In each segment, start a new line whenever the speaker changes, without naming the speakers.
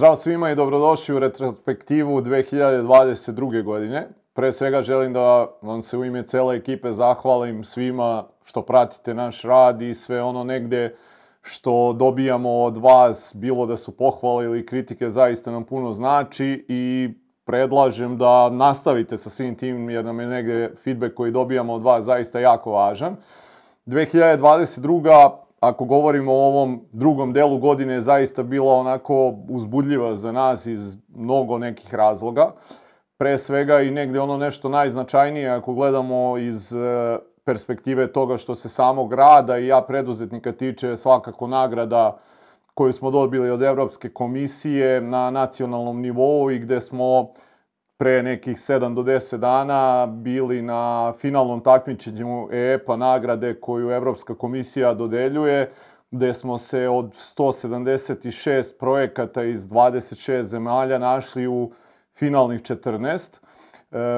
Zdravo svima i dobrodošli u retrospektivu 2022. godine. Pre svega želim da vam se u ime cele ekipe zahvalim svima što pratite naš rad i sve ono negde što dobijamo od vas, bilo da su pohvale ili kritike, zaista nam puno znači i predlažem da nastavite sa svim tim jer nam je negde feedback koji dobijamo od vas zaista jako važan. 2022 ako govorimo o ovom drugom delu godine, je zaista bila onako uzbudljiva za nas iz mnogo nekih razloga. Pre svega i negde ono nešto najznačajnije, ako gledamo iz e, perspektive toga što se samog rada i ja preduzetnika tiče svakako nagrada koju smo dobili od Evropske komisije na nacionalnom nivou i gde smo pre nekih 7 do 10 dana bili na finalnom takmičenju EPA nagrade koju Evropska komisija dodeljuje, gde smo se od 176 projekata iz 26 zemalja našli u finalnih 14.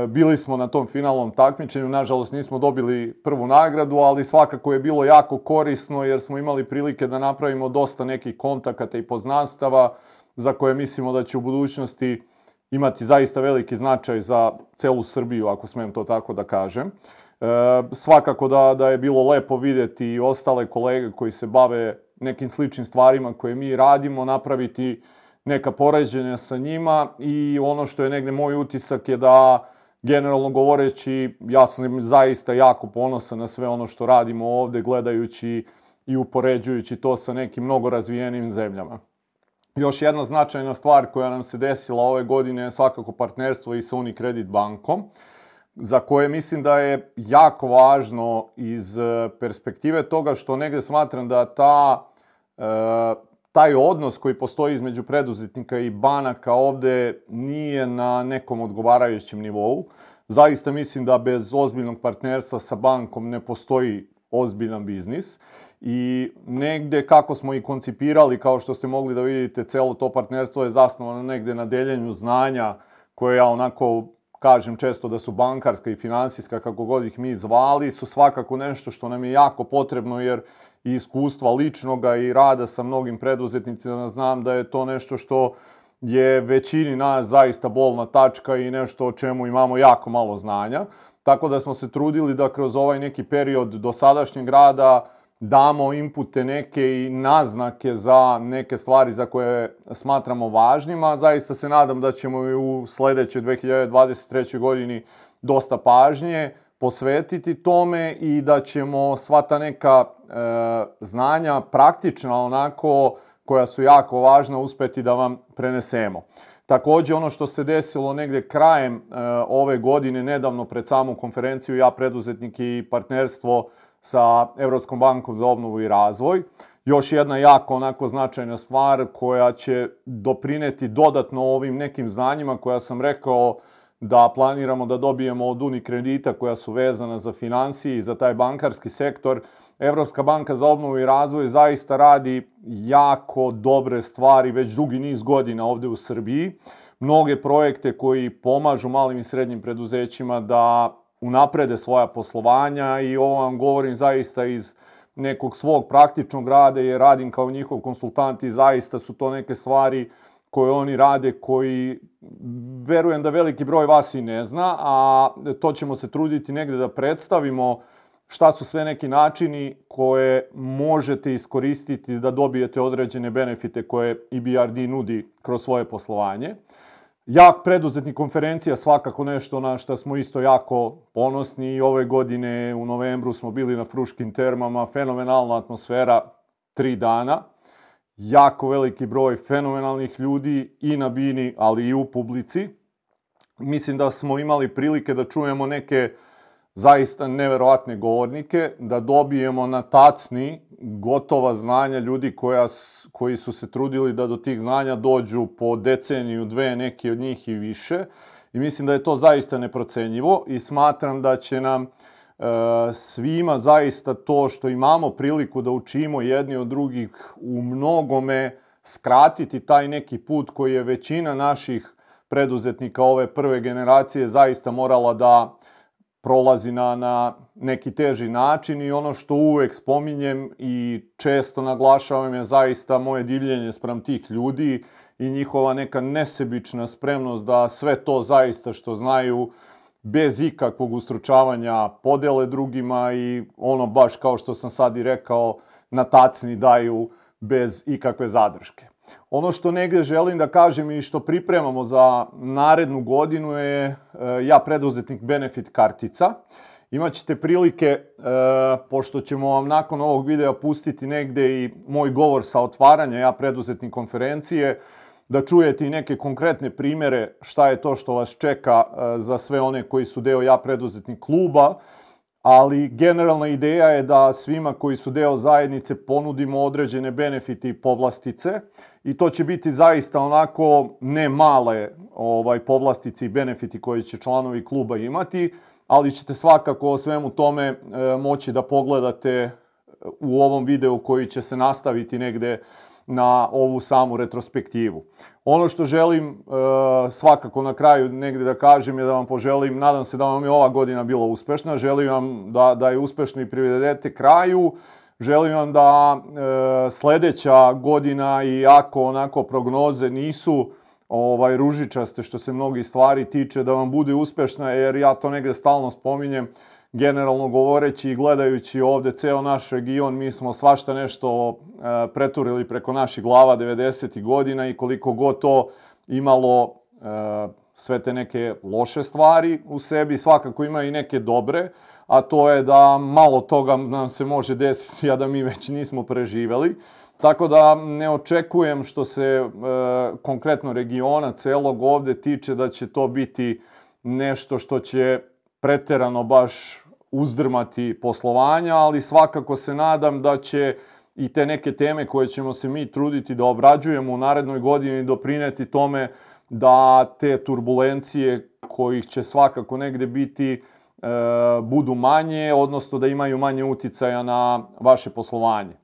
E, bili smo na tom finalnom takmičenju, nažalost nismo dobili prvu nagradu, ali svakako je bilo jako korisno jer smo imali prilike da napravimo dosta nekih kontakata i poznanstava za koje mislimo da će u budućnosti imati zaista veliki značaj za celu Srbiju, ako smem to tako da kažem. E, svakako da, da je bilo lepo videti i ostale kolege koji se bave nekim sličnim stvarima koje mi radimo, napraviti neka poređenja sa njima i ono što je negde moj utisak je da generalno govoreći ja sam zaista jako ponosan na sve ono što radimo ovde gledajući i upoređujući to sa nekim mnogo razvijenim zemljama. Još jedna značajna stvar koja nam se desila ove godine je svakako partnerstvo i sa Unicredit bankom, za koje mislim da je jako važno iz e, perspektive toga što negde smatram da ta, e, taj odnos koji postoji između preduzetnika i banaka ovde nije na nekom odgovarajućem nivou. Zaista mislim da bez ozbiljnog partnerstva sa bankom ne postoji ozbiljan biznis i negde kako smo i koncipirali, kao što ste mogli da vidite, celo to partnerstvo je zasnovano negde na deljenju znanja koje ja onako kažem često da su bankarska i finansijska, kako god ih mi zvali, su svakako nešto što nam je jako potrebno, jer i iskustva ličnoga i rada sa mnogim preduzetnicima znam da je to nešto što je većini nas zaista bolna tačka i nešto o čemu imamo jako malo znanja. Tako da smo se trudili da kroz ovaj neki period do sadašnjeg rada damo inpute neke i naznake za neke stvari za koje smatramo važnjima. Zaista se nadam da ćemo i u sledećoj 2023. godini dosta pažnje posvetiti tome i da ćemo sva ta neka e, znanja praktična onako koja su jako važna uspeti da vam prenesemo. Takođe, ono što se desilo negde krajem e, ove godine, nedavno pred samu konferenciju Ja preduzetnik i partnerstvo sa Evropskom bankom za obnovu i razvoj. Još jedna jako onako značajna stvar koja će doprineti dodatno ovim nekim znanjima koja sam rekao da planiramo da dobijemo od Uni kredita koja su vezana za financije i za taj bankarski sektor. Evropska banka za obnovu i razvoj zaista radi jako dobre stvari već dugi niz godina ovde u Srbiji. Mnoge projekte koji pomažu malim i srednjim preduzećima da unaprede svoja poslovanja i ovo vam govorim zaista iz nekog svog praktičnog rada, jer radim kao njihov konsultant i zaista su to neke stvari koje oni rade, koji verujem da veliki broj vas i ne zna, a to ćemo se truditi negde da predstavimo šta su sve neki načini koje možete iskoristiti da dobijete određene benefite koje EBRD nudi kroz svoje poslovanje. Jak preduzetnik konferencija svakako nešto na što smo isto jako ponosni i ove godine u novembru smo bili na Fruškim termama, fenomenalna atmosfera, tri dana, jako veliki broj fenomenalnih ljudi i na bini, ali i u publici. Mislim da smo imali prilike da čujemo neke zaista neverovatne govornike, da dobijemo na tacni gotova znanja ljudi koja, koji su se trudili da do tih znanja dođu po deceniju, dve, neki od njih i više. I mislim da je to zaista neprocenjivo i smatram da će nam e, svima zaista to što imamo priliku da učimo jedni od drugih u mnogome skratiti taj neki put koji je većina naših preduzetnika ove prve generacije zaista morala da prolazi na, na neki teži način i ono što uvek spominjem i često naglašavam je zaista moje divljenje sprem tih ljudi i njihova neka nesebična spremnost da sve to zaista što znaju bez ikakvog ustručavanja podele drugima i ono baš kao što sam sad i rekao na tacni daju bez ikakve zadrške. Ono što negde želim da kažem i što pripremamo za narednu godinu je e, ja preduzetnik benefit kartica. Imaćete prilike, e, pošto ćemo vam nakon ovog videa pustiti negde i moj govor sa otvaranja ja preduzetnik konferencije, da čujete i neke konkretne primere šta je to što vas čeka e, za sve one koji su deo ja preduzetnik kluba, ali generalna ideja je da svima koji su deo zajednice ponudimo određene benefite i povlastice i to će biti zaista onako ne male ovaj, povlastice i benefiti koje će članovi kluba imati, ali ćete svakako o svemu tome e, moći da pogledate u ovom videu koji će se nastaviti negde na ovu samu retrospektivu. Ono što želim e, svakako na kraju negde da kažem je da vam poželim, nadam se da vam je ova godina bila uspešna, želim vam da, da je uspešno i privedete kraju, želim vam da e, sledeća godina i ako onako prognoze nisu ovaj ružičaste što se mnogi stvari tiče, da vam bude uspešna jer ja to negde stalno spominjem, generalno govoreći i gledajući ovde ceo naš region, mi smo svašta nešto e, preturili preko naših glava 90. godina i koliko god to imalo e, sve te neke loše stvari u sebi, svakako ima i neke dobre, a to je da malo toga nam se može desiti, a da mi već nismo preživeli. Tako da ne očekujem što se e, konkretno regiona celog ovde tiče da će to biti nešto što će preterano baš uzdrmati poslovanja, ali svakako se nadam da će i te neke teme koje ćemo se mi truditi da obrađujemo u narednoj godini doprineti tome da te turbulencije kojih će svakako negde biti e, budu manje, odnosno da imaju manje uticaja na vaše poslovanje.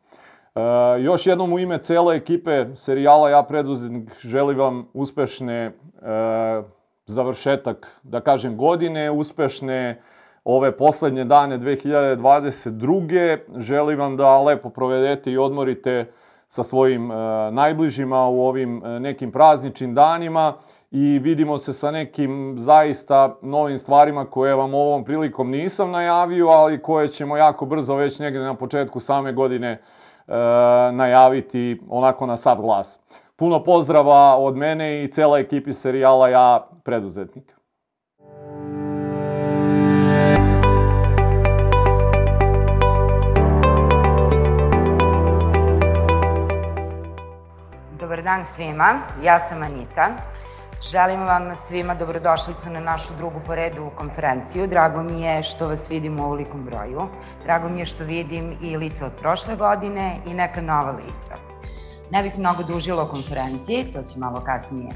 E, još jednom u ime cele ekipe serijala Ja preduzetnik želim vam uspešne e, završetak, da kažem, godine uspešne, ove poslednje dane 2022. Želim vam da lepo provedete i odmorite sa svojim e, najbližima u ovim e, nekim prazničnim danima i vidimo se sa nekim zaista novim stvarima koje vam ovom prilikom nisam najavio, ali koje ćemo jako brzo već negde na početku same godine e, najaviti onako na sav glas. Puno pozdrava od mene i cela ekipi serijala Ja preduzetnik.
Dobar dan svima, ja sam Anita. Želim vam svima dobrodošlicu na našu drugu po redu konferenciju. Drago mi je što vas vidim u ovolikom broju. Drago mi je što vidim i lica od prošle godine i neka nova lica. Ne bih mnogo dužila o konferenciji, to će malo kasnije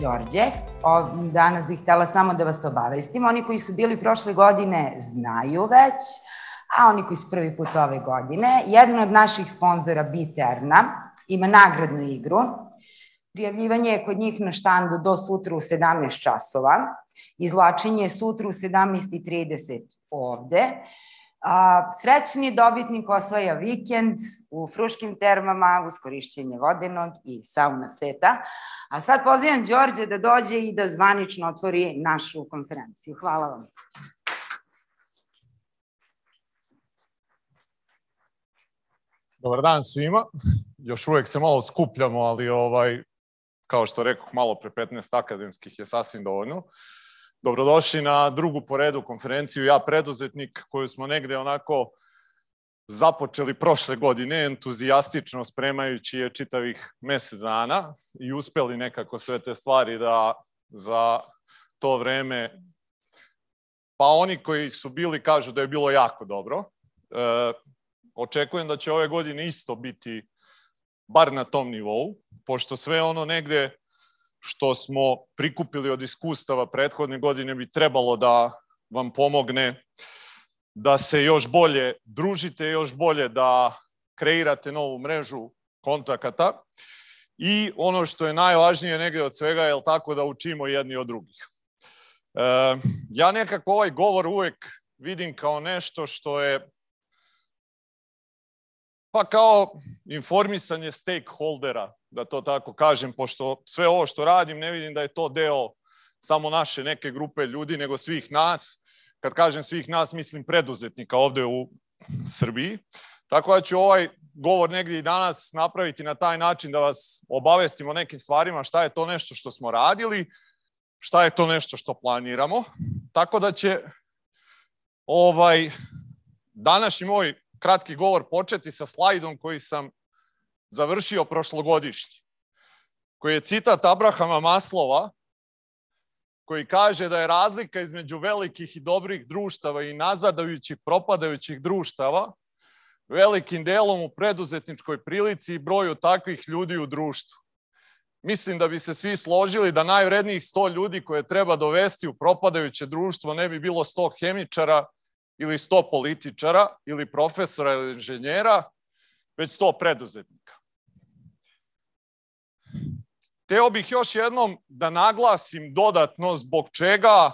Đorđe. O, danas bih htela samo da vas obavestim. Oni koji su bili prošle godine znaju već, a oni koji su prvi put ove godine. Jedan od naših sponzora Biterna ima nagradnu igru. Prijavljivanje je kod njih na štandu do sutra u 17 časova. Izlačenje je sutra u 17.30 ovde. A, srećni dobitnik osvaja vikend u Fruškim termama uz korišćenje vodenog i sauna sveta. A sad pozivam Đorđe da dođe i da zvanično otvori našu konferenciju. Hvala vam.
Dobar dan svima. Još uvek se malo skupljamo, ali ovaj, kao što rekoh, malo pre 15 akademskih je sasvim dovoljno. Uh, Dobrodošli na drugu poredu konferenciju Ja preduzetnik koju smo negde onako započeli prošle godine entuzijastično spremajući je čitavih mesec dana i uspeli nekako sve te stvari da za to vreme pa oni koji su bili kažu da je bilo jako dobro. E, očekujem da će ove godine isto biti bar na tom nivou, pošto sve ono negde što smo prikupili od iskustava prethodne godine bi trebalo da vam pomogne da se još bolje družite, još bolje da kreirate novu mrežu kontakata i ono što je najvažnije negde od svega je tako da učimo jedni od drugih. E, ja nekako ovaj govor uvek vidim kao nešto što je pa kao informisanje stakeholdera, da to tako kažem, pošto sve ovo što radim ne vidim da je to deo samo naše neke grupe ljudi, nego svih nas. Kad kažem svih nas, mislim preduzetnika ovde u Srbiji. Tako da ću ovaj govor negdje i danas napraviti na taj način da vas obavestimo nekim stvarima šta je to nešto što smo radili, šta je to nešto što planiramo. Tako da će ovaj današnji moj kratki govor početi sa slajdom koji sam završio prošlogodišnji, koji je citat Abrahama Maslova, koji kaže da je razlika između velikih i dobrih društava i nazadajućih, propadajućih društava velikim delom u preduzetničkoj prilici i broju takvih ljudi u društvu. Mislim da bi se svi složili da najvrednijih 100 ljudi koje treba dovesti u propadajuće društvo ne bi bilo 100 hemičara, ili sto političara, ili profesora, ili inženjera, već sto preduzetnika. Teo bih još jednom da naglasim dodatno zbog čega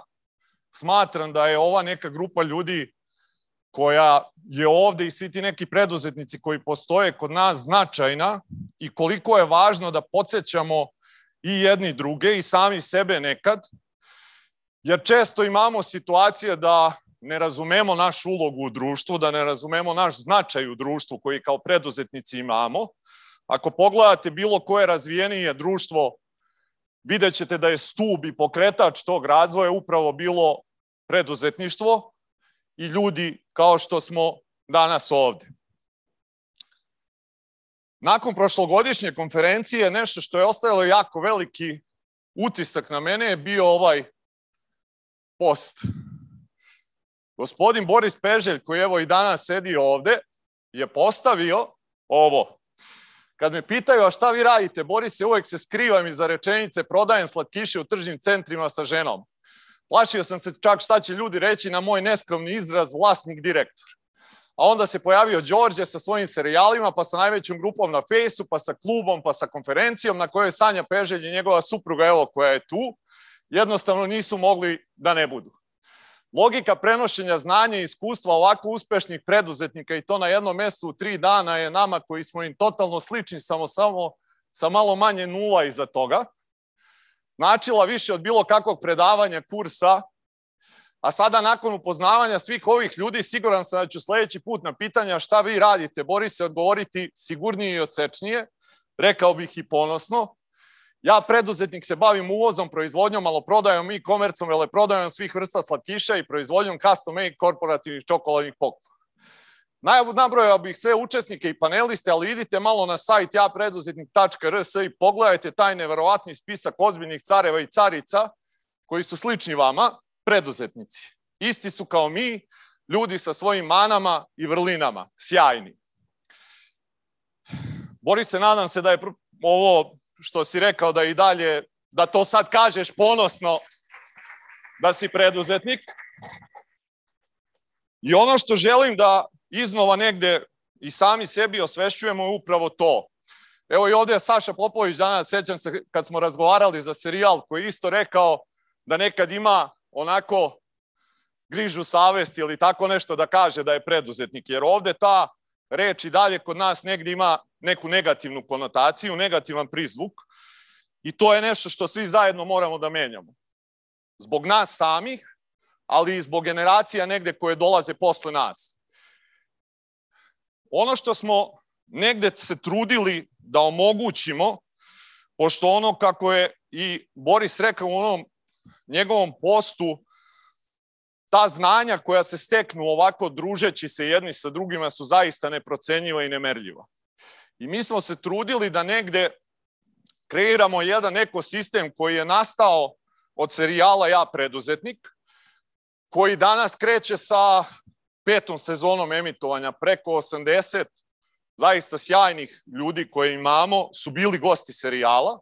smatram da je ova neka grupa ljudi koja je ovde i svi ti neki preduzetnici koji postoje kod nas značajna i koliko je važno da podsjećamo i jedni druge i sami sebe nekad, jer često imamo situacije da ne razumemo našu ulogu u društvu, da ne razumemo naš značaj u društvu koji kao preduzetnici imamo. Ako pogledate bilo koje razvijenije društvo, vidjet ćete da je stub i pokretač tog razvoja upravo bilo preduzetništvo i ljudi kao što smo danas ovde. Nakon prošlogodišnje konferencije, nešto što je ostavilo jako veliki utisak na mene je bio ovaj post Gospodin Boris Peželj, koji evo i danas sedi ovde, je postavio ovo. Kad me pitaju, a šta vi radite, Boris se uvek se skrivam iza rečenice prodajem slatkiše u tržnim centrima sa ženom. Plašio sam se čak šta će ljudi reći na moj neskromni izraz vlasnik direktor. A onda se pojavio Đorđe sa svojim serijalima, pa sa najvećom grupom na fejsu, pa sa klubom, pa sa konferencijom na kojoj Sanja Peželj i njegova supruga, evo koja je tu, jednostavno nisu mogli da ne budu. Logika prenošenja znanja i iskustva ovako uspešnih preduzetnika i to na jednom mestu u tri dana je nama koji smo im totalno slični, samo, samo sa malo manje nula iza toga, značila više od bilo kakvog predavanja, kursa, a sada nakon upoznavanja svih ovih ljudi siguran sam da ću sledeći put na pitanja šta vi radite, Boris se odgovoriti sigurnije i odsečnije, rekao bih i ponosno, Ja preduzetnik se bavim uvozom, proizvodnjom, maloprodajom i komercom, veleprodajom svih vrsta slatkiša i proizvodnjom custom made korporativnih čokoladnih poklona. Nabrojao bih sve učesnike i paneliste, ali idite malo na sajt japreduzetnik.rs i pogledajte taj neverovatni spisak ozbiljnih careva i carica koji su slični vama, preduzetnici. Isti su kao mi, ljudi sa svojim manama i vrlinama, sjajni. Boris, se nadam se da je ovo što si rekao da i dalje, da to sad kažeš ponosno, da si preduzetnik. I ono što želim da iznova negde i sami sebi osvešćujemo je upravo to. Evo i ovde je Saša Popović danas, sećam se kad smo razgovarali za serijal, koji je isto rekao da nekad ima onako grižu savesti ili tako nešto da kaže da je preduzetnik, jer ovde ta reč i dalje kod nas negde ima neku negativnu konotaciju, negativan prizvuk i to je nešto što svi zajedno moramo da menjamo. Zbog nas samih, ali i zbog generacija negde koje dolaze posle nas. Ono što smo negde se trudili da omogućimo, pošto ono kako je i Boris rekao u onom njegovom postu, ta znanja koja se steknu ovako družeći se jedni sa drugima su zaista neprocenjiva i nemerljiva. I mi smo se trudili da negde kreiramo jedan ekosistem koji je nastao od serijala Ja preduzetnik, koji danas kreće sa petom sezonom emitovanja preko 80 zaista sjajnih ljudi koje imamo su bili gosti serijala.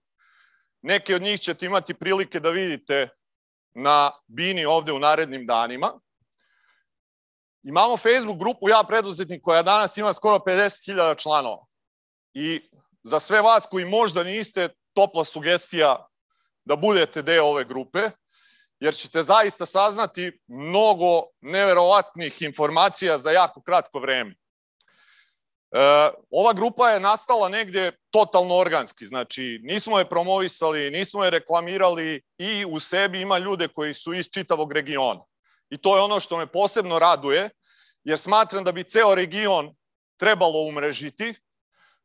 Neke od njih ćete imati prilike da vidite na Bini ovde u narednim danima. Imamo Facebook grupu Ja preduzetnik koja danas ima skoro 50.000 članova. I za sve vas koji možda niste, topla sugestija da budete deo ove grupe, jer ćete zaista saznati mnogo neverovatnih informacija za jako kratko vreme. E, ova grupa je nastala negde totalno organski, znači nismo je promovisali, nismo je reklamirali i u sebi ima ljude koji su iz čitavog regiona. I to je ono što me posebno raduje, jer smatram da bi ceo region trebalo umrežiti,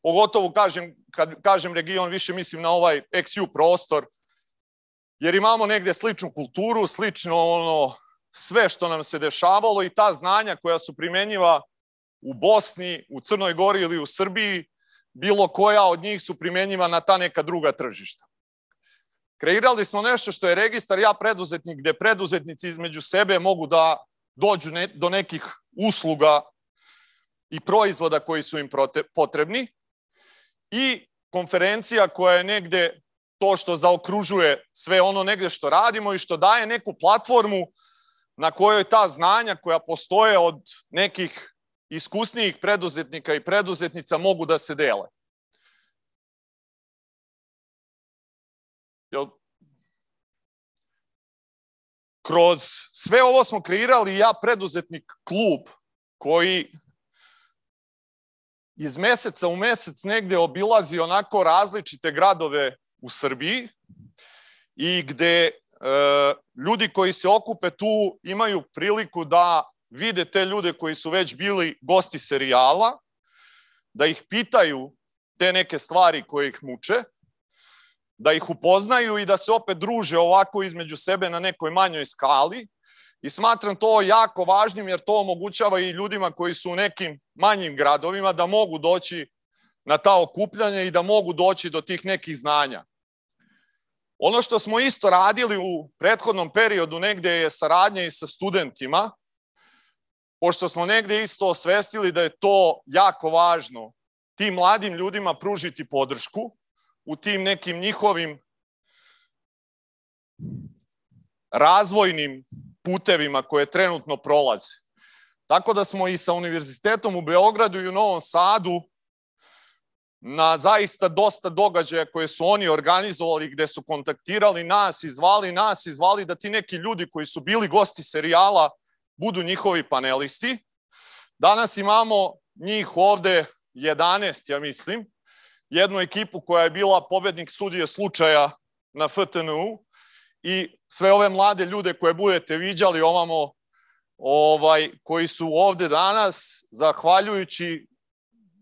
pogotovo kažem, kad kažem region, više mislim na ovaj XU prostor, jer imamo negde sličnu kulturu, slično ono, sve što nam se dešavalo i ta znanja koja su primenjiva u Bosni, u Crnoj Gori ili u Srbiji, bilo koja od njih su primenjiva na ta neka druga tržišta. Kreirali smo nešto što je registar ja preduzetnik, gde preduzetnici između sebe mogu da dođu ne, do nekih usluga i proizvoda koji su im prote, potrebni, i konferencija koja je negde to što zaokružuje sve ono negde što radimo i što daje neku platformu na kojoj ta znanja koja postoje od nekih iskusnijih preduzetnika i preduzetnica mogu da se dele. Jel? Kroz sve ovo smo kreirali ja preduzetnik klub koji iz meseca u mesec negde obilazi onako različite gradove u Srbiji i gde e, ljudi koji se okupe tu imaju priliku da vide te ljude koji su već bili gosti serijala, da ih pitaju te neke stvari koje ih muče, da ih upoznaju i da se opet druže ovako između sebe na nekoj manjoj skali I smatram to jako važnim jer to omogućava i ljudima koji su u nekim manjim gradovima da mogu doći na ta okupljanja i da mogu doći do tih nekih znanja. Ono što smo isto radili u prethodnom periodu negde je saradnja i sa studentima, pošto smo negde isto osvestili da je to jako važno tim mladim ljudima pružiti podršku u tim nekim njihovim razvojnim putevima koje trenutno prolaze. Tako da smo i sa Univerzitetom u Beogradu i u Novom Sadu na zaista dosta događaja koje su oni organizovali, gde su kontaktirali nas izvali nas izvali da ti neki ljudi koji su bili gosti serijala budu njihovi panelisti. Danas imamo njih ovde 11, ja mislim, jednu ekipu koja je bila pobednik studije slučaja na FTNU, i sve ove mlade ljude koje budete viđali ovamo, ovaj, koji su ovde danas, zahvaljujući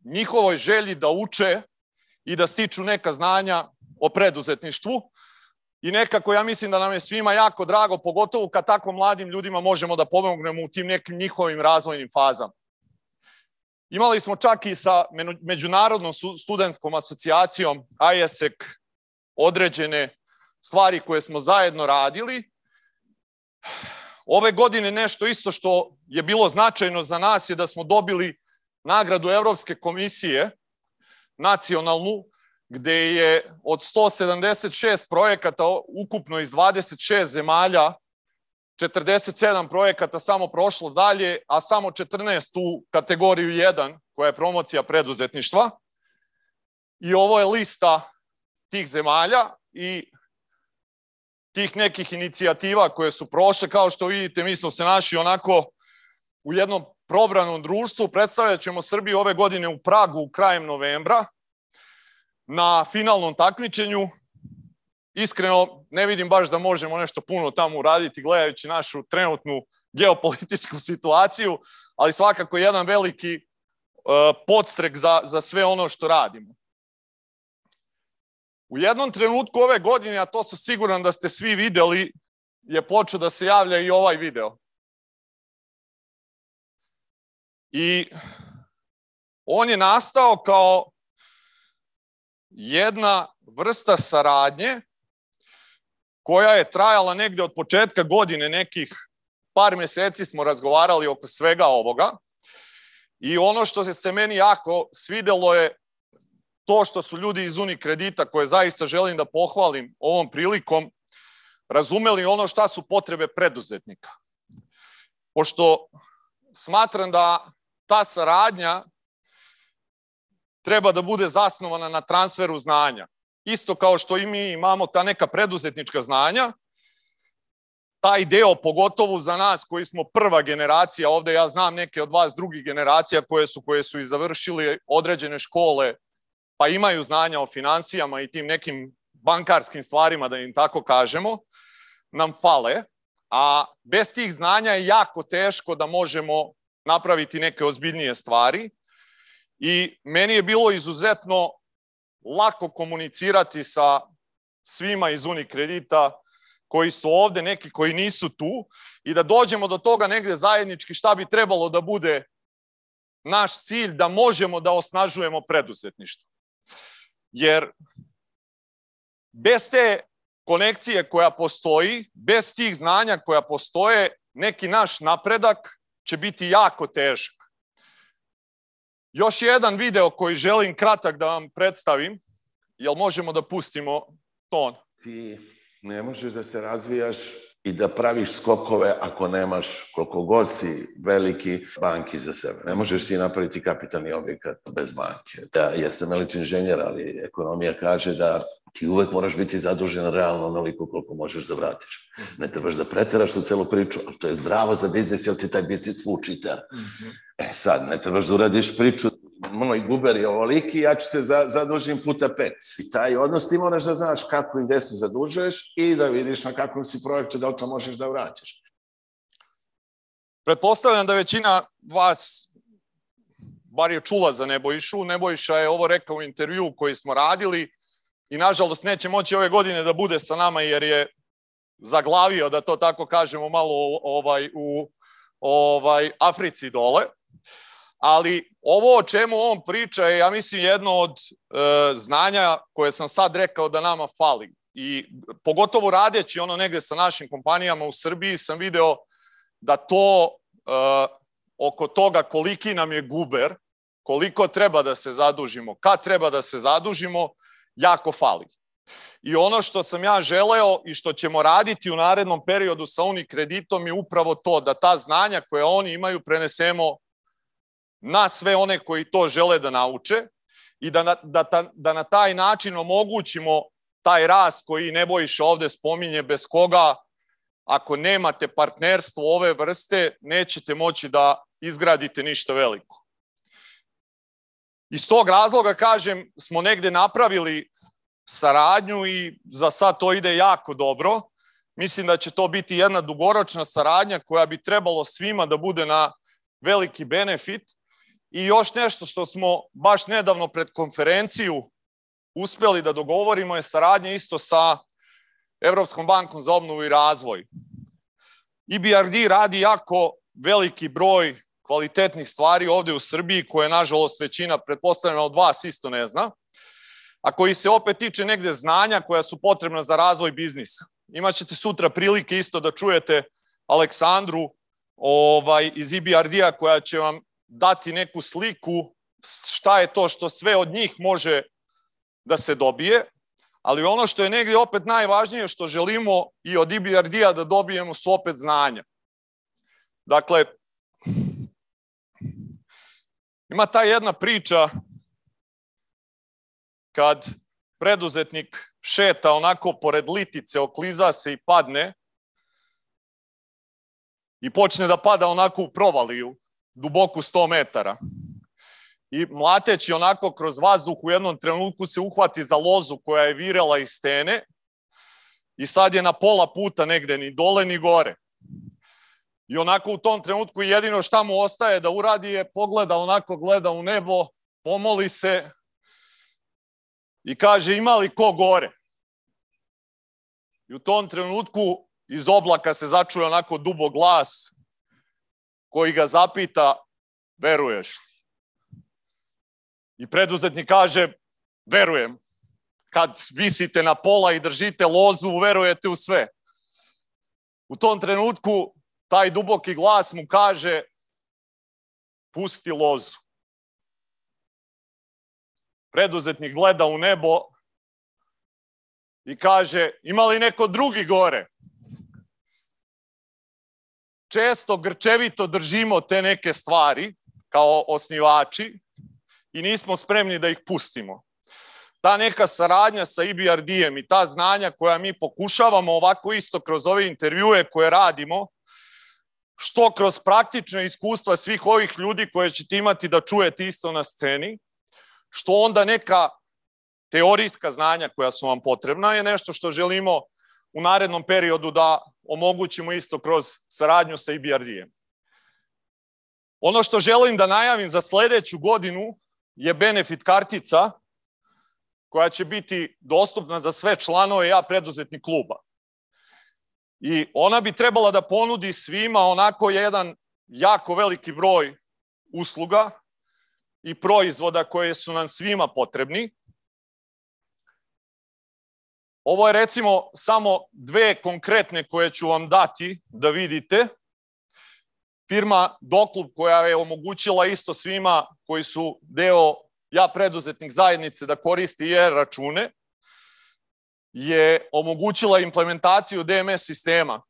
njihovoj želji da uče i da stiču neka znanja o preduzetništvu i nekako ja mislim da nam je svima jako drago, pogotovo kad tako mladim ljudima možemo da pomognemo u tim nekim njihovim razvojnim fazama. Imali smo čak i sa Međunarodnom studentskom asocijacijom ISEC određene stvari koje smo zajedno radili. Ove godine nešto isto što je bilo značajno za nas je da smo dobili nagradu Evropske komisije, nacionalnu, gde je od 176 projekata ukupno iz 26 zemalja 47 projekata samo prošlo dalje, a samo 14 u kategoriju 1, koja je promocija preduzetništva. I ovo je lista tih zemalja i tih nekih inicijativa koje su prošle, kao što vidite, mi smo se našli onako u jednom probranom društvu. Predstavljat ćemo Srbiju ove godine u Pragu u krajem novembra na finalnom takmičenju. Iskreno, ne vidim baš da možemo nešto puno tamo uraditi gledajući našu trenutnu geopolitičku situaciju, ali svakako jedan veliki e, podstrek za, za sve ono što radimo. U jednom trenutku ove godine, a to sam siguran da ste svi videli, je počeo da se javlja i ovaj video. I on je nastao kao jedna vrsta saradnje koja je trajala negde od početka godine nekih par meseci smo razgovarali oko svega ovoga. I ono što se meni jako svidelo je to što su ljudi iz Unikredita, koje zaista želim da pohvalim ovom prilikom, razumeli ono šta su potrebe preduzetnika. Pošto smatram da ta saradnja treba da bude zasnovana na transferu znanja. Isto kao što i mi imamo ta neka preduzetnička znanja, taj deo, pogotovo za nas koji smo prva generacija, ovde ja znam neke od vas drugih generacija koje su, koje su i završili određene škole pa imaju znanja o financijama i tim nekim bankarskim stvarima, da im tako kažemo, nam fale, a bez tih znanja je jako teško da možemo napraviti neke ozbiljnije stvari i meni je bilo izuzetno lako komunicirati sa svima iz Unikredita koji su ovde, neki koji nisu tu i da dođemo do toga negde zajednički šta bi trebalo da bude naš cilj da možemo da osnažujemo preduzetništvo jer bez te konekcije koja postoji, bez tih znanja koja postoje, neki naš napredak će biti jako težak. Još jedan video koji želim kratak da vam predstavim, jel možemo da pustimo ton?
Ti ne možeš da se razvijaš i da praviš skokove ako nemaš koliko god si veliki banki za sebe. Ne možeš ti napraviti kapitalni objekat bez banke. Ja, da, ja sam elič inženjer, ali ekonomija kaže da ti uvek moraš biti zadužen realno onoliko koliko možeš da vratiš. Ne trebaš da preteraš tu celu priču, ali to je zdravo za biznis, jer ti taj biznis vučita. Mm E sad, ne trebaš da uradiš priču moj guber je ovoliki, ja ću se za, zadužim puta pet. I taj odnos ti moraš da znaš kako i gde se zadužuješ i da vidiš na kakvom si projektu da li to možeš da vratiš.
Pretpostavljam da većina vas bar je čula za Nebojšu. Nebojša je ovo rekao u intervju koji smo radili i nažalost neće moći ove godine da bude sa nama jer je zaglavio, da to tako kažemo, malo ovaj, u ovaj, Africi dole ali ovo o čemu on priča je, ja mislim, jedno od e, znanja koje sam sad rekao da nama fali. I pogotovo radeći ono negde sa našim kompanijama u Srbiji sam video da to e, oko toga koliki nam je guber, koliko treba da se zadužimo, kad treba da se zadužimo, jako fali. I ono što sam ja želeo i što ćemo raditi u narednom periodu sa Unikreditom je upravo to da ta znanja koje oni imaju prenesemo na sve one koji to žele da nauče i da na, da, ta, da na taj način omogućimo taj rast koji Nebojša ovde spominje, bez koga ako nemate partnerstvo ove vrste, nećete moći da izgradite ništa veliko. Iz tog razloga, kažem, smo negde napravili saradnju i za sad to ide jako dobro. Mislim da će to biti jedna dugoročna saradnja koja bi trebalo svima da bude na veliki benefit, I još nešto što smo baš nedavno pred konferenciju uspeli da dogovorimo je saradnja isto sa Evropskom bankom za obnovu i razvoj. IBRD e radi jako veliki broj kvalitetnih stvari ovdje u Srbiji koje nažalost većina pretpostavljena od vas isto ne zna, a koji se opet tiče negde znanja koja su potrebna za razvoj biznisa. Imaćete sutra prilike isto da čujete Aleksandru ovaj, iz IBRD-a e koja će vam dati neku sliku šta je to što sve od njih može da se dobije, ali ono što je negde opet najvažnije što želimo i od EBRD-a da dobijemo su opet znanja. Dakle, ima ta jedna priča kad preduzetnik šeta onako pored litice, okliza se i padne i počne da pada onako u provaliju duboku 100 metara. I mlateći onako kroz vazduh u jednom trenutku se uhvati za lozu koja je virela iz stene i sad je na pola puta negde, ni dole ni gore. I onako u tom trenutku jedino šta mu ostaje da uradi je pogleda, onako gleda u nebo, pomoli se i kaže ima li ko gore? I u tom trenutku iz oblaka se začuje onako dubo glas koji ga zapita veruješ li? I preduzetnik kaže verujem. Kad visite na pola i držite lozu, verujete u sve. U tom trenutku taj duboki glas mu kaže pusti lozu. Preduzetnik gleda u nebo i kaže ima li neko drugi gore? često grčevito držimo te neke stvari kao osnivači i nismo spremni da ih pustimo. Ta neka saradnja sa IBRD-em e i ta znanja koja mi pokušavamo ovako isto kroz ove intervjue koje radimo, što kroz praktične iskustva svih ovih ljudi koje ćete imati da čujete isto na sceni, što onda neka teorijska znanja koja su vam potrebna je nešto što želimo u narednom periodu da omogućimo isto kroz saradnju sa ibrd e em Ono što želim da najavim za sledeću godinu je benefit kartica koja će biti dostupna za sve članove ja preduzetnih kluba. I ona bi trebala da ponudi svima onako jedan jako veliki broj usluga i proizvoda koje su nam svima potrebni Ovo je recimo samo dve konkretne koje ću vam dati da vidite. Firma Doklub koja je omogućila isto svima koji su deo ja preduzetnik zajednice da koristi je račune je omogućila implementaciju DMS sistema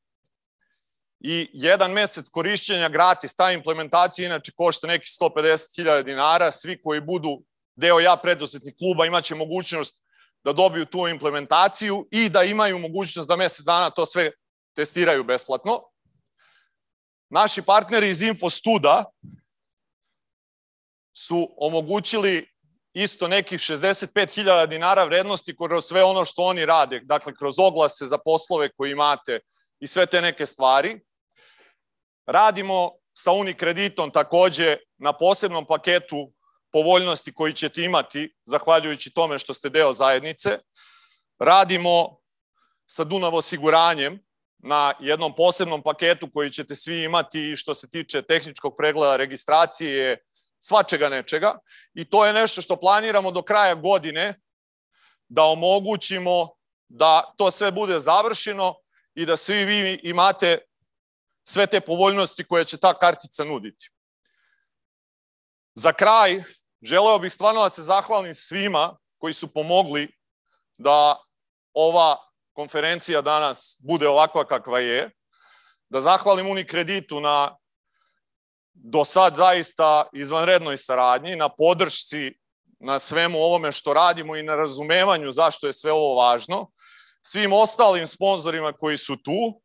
i jedan mesec korišćenja gratis, ta implementacija inače košta neki 150.000 dinara, svi koji budu deo ja preduzetnik kluba imaće mogućnost da dobiju tu implementaciju i da imaju mogućnost da mesec dana to sve testiraju besplatno. Naši partneri iz Infostuda su omogućili isto nekih 65.000 dinara vrednosti kroz sve ono što oni rade, dakle kroz oglase za poslove koje imate i sve te neke stvari. Radimo sa Unikreditom takođe na posebnom paketu povoljnosti koji ćete imati zahvaljujući tome što ste deo zajednice. Radimo sa Dunav osiguranjem na jednom posebnom paketu koji ćete svi imati što se tiče tehničkog pregleda registracije, svačega nečega. I to je nešto što planiramo do kraja godine da omogućimo da to sve bude završeno i da svi vi imate sve te povoljnosti koje će ta kartica nuditi. Za kraj, želeo bih stvarno da se zahvalim svima koji su pomogli da ova konferencija danas bude ovakva kakva je, da zahvalim Unikreditu na do sad zaista izvanrednoj saradnji, na podršci na svemu ovome što radimo i na razumevanju zašto je sve ovo važno, svim ostalim sponzorima koji su tu,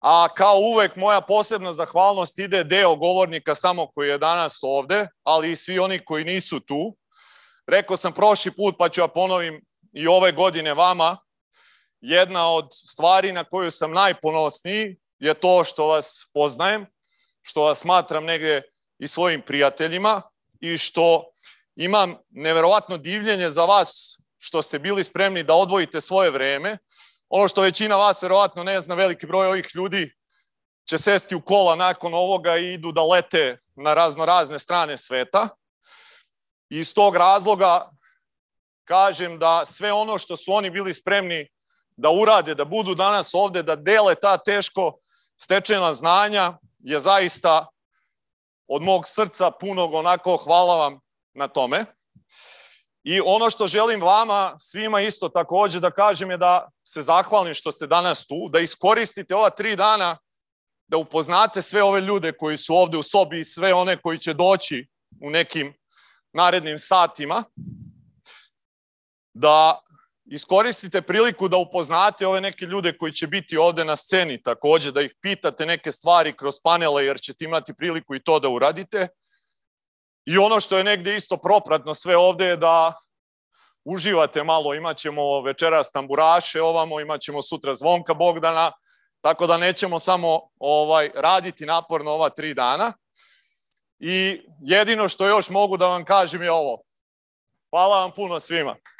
a kao uvek moja posebna zahvalnost ide deo govornika samo koji je danas ovde, ali i svi oni koji nisu tu. Rekao sam prošli put, pa ću ja ponovim i ove godine vama, jedna od stvari na koju sam najponosniji je to što vas poznajem, što vas smatram negde i svojim prijateljima i što imam neverovatno divljenje za vas što ste bili spremni da odvojite svoje vreme ono što većina vas verovatno ne zna, veliki broj ovih ljudi će sesti u kola nakon ovoga i idu da lete na razno razne strane sveta. I iz tog razloga kažem da sve ono što su oni bili spremni da urade, da budu danas ovde, da dele ta teško stečena znanja, je zaista od mog srca punog onako hvala vam na tome. I ono što želim vama svima isto takođe da kažem je da se zahvalim što ste danas tu, da iskoristite ova tri dana da upoznate sve ove ljude koji su ovde u sobi i sve one koji će doći u nekim narednim satima, da iskoristite priliku da upoznate ove neke ljude koji će biti ovde na sceni takođe, da ih pitate neke stvari kroz panele jer ćete imati priliku i to da uradite. I ono što je negde isto propratno sve ovde je da uživate malo, imat ćemo večeras tamburaše ovamo, imat ćemo sutra zvonka Bogdana, tako da nećemo samo ovaj raditi naporno ova tri dana. I jedino što još mogu da vam kažem je ovo. Hvala vam puno svima.